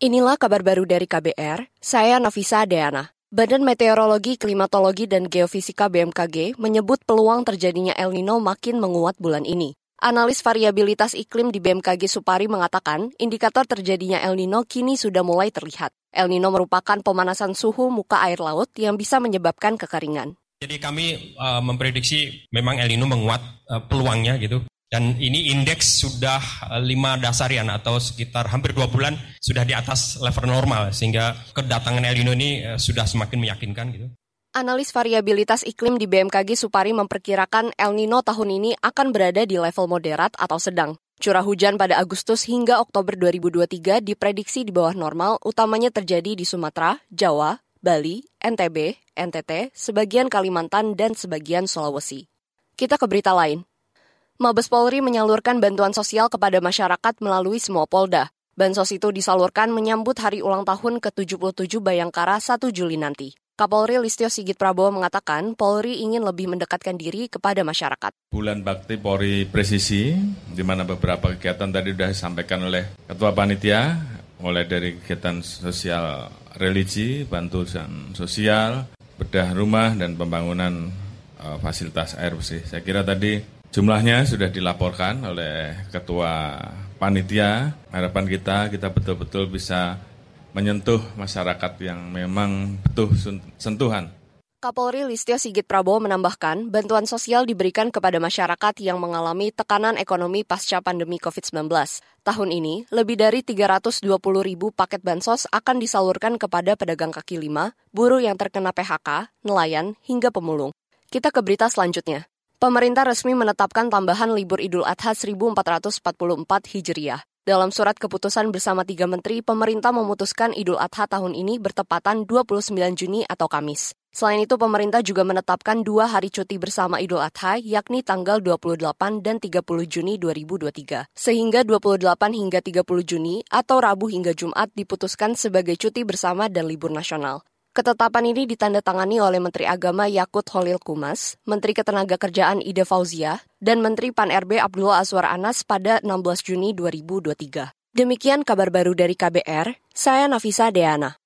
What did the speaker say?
Inilah kabar baru dari KBR, saya Nafisa Deana. Badan Meteorologi, Klimatologi, dan Geofisika BMKG menyebut peluang terjadinya El Nino makin menguat bulan ini. Analis variabilitas iklim di BMKG Supari mengatakan, indikator terjadinya El Nino kini sudah mulai terlihat. El Nino merupakan pemanasan suhu muka air laut yang bisa menyebabkan kekeringan. Jadi kami uh, memprediksi memang El Nino menguat uh, peluangnya gitu. Dan ini indeks sudah lima dasarian atau sekitar hampir dua bulan sudah di atas level normal sehingga kedatangan El Nino ini sudah semakin meyakinkan gitu. Analis variabilitas iklim di BMKG Supari memperkirakan El Nino tahun ini akan berada di level moderat atau sedang. Curah hujan pada Agustus hingga Oktober 2023 diprediksi di bawah normal, utamanya terjadi di Sumatera, Jawa, Bali, NTB, NTT, sebagian Kalimantan, dan sebagian Sulawesi. Kita ke berita lain. Mabes Polri menyalurkan bantuan sosial kepada masyarakat melalui semua polda. Bansos itu disalurkan menyambut hari ulang tahun ke-77 Bayangkara 1 Juli nanti. Kapolri Listio Sigit Prabowo mengatakan Polri ingin lebih mendekatkan diri kepada masyarakat. Bulan Bakti Polri Presisi, di mana beberapa kegiatan tadi sudah disampaikan oleh Ketua Panitia, mulai dari kegiatan sosial religi, bantuan sosial, bedah rumah, dan pembangunan uh, fasilitas air bersih. Saya kira tadi Jumlahnya sudah dilaporkan oleh Ketua Panitia. Harapan kita, kita betul-betul bisa menyentuh masyarakat yang memang butuh sentuhan. Kapolri Listio Sigit Prabowo menambahkan, bantuan sosial diberikan kepada masyarakat yang mengalami tekanan ekonomi pasca pandemi COVID-19. Tahun ini, lebih dari 320 ribu paket bansos akan disalurkan kepada pedagang kaki lima, buruh yang terkena PHK, nelayan, hingga pemulung. Kita ke berita selanjutnya. Pemerintah resmi menetapkan tambahan libur Idul Adha 1444 Hijriah. Dalam surat keputusan bersama tiga menteri, pemerintah memutuskan Idul Adha tahun ini bertepatan 29 Juni atau Kamis. Selain itu, pemerintah juga menetapkan dua hari cuti bersama Idul Adha, yakni tanggal 28 dan 30 Juni 2023. Sehingga 28 hingga 30 Juni atau Rabu hingga Jumat diputuskan sebagai cuti bersama dan libur nasional. Ketetapan ini ditandatangani oleh Menteri Agama Yakut Holil Kumas, Menteri Ketenagakerjaan Ida Fauzia, dan Menteri Pan-RB Abdullah Azwar Anas pada 16 Juni 2023. Demikian kabar baru dari KBR, saya Nafisa Deana.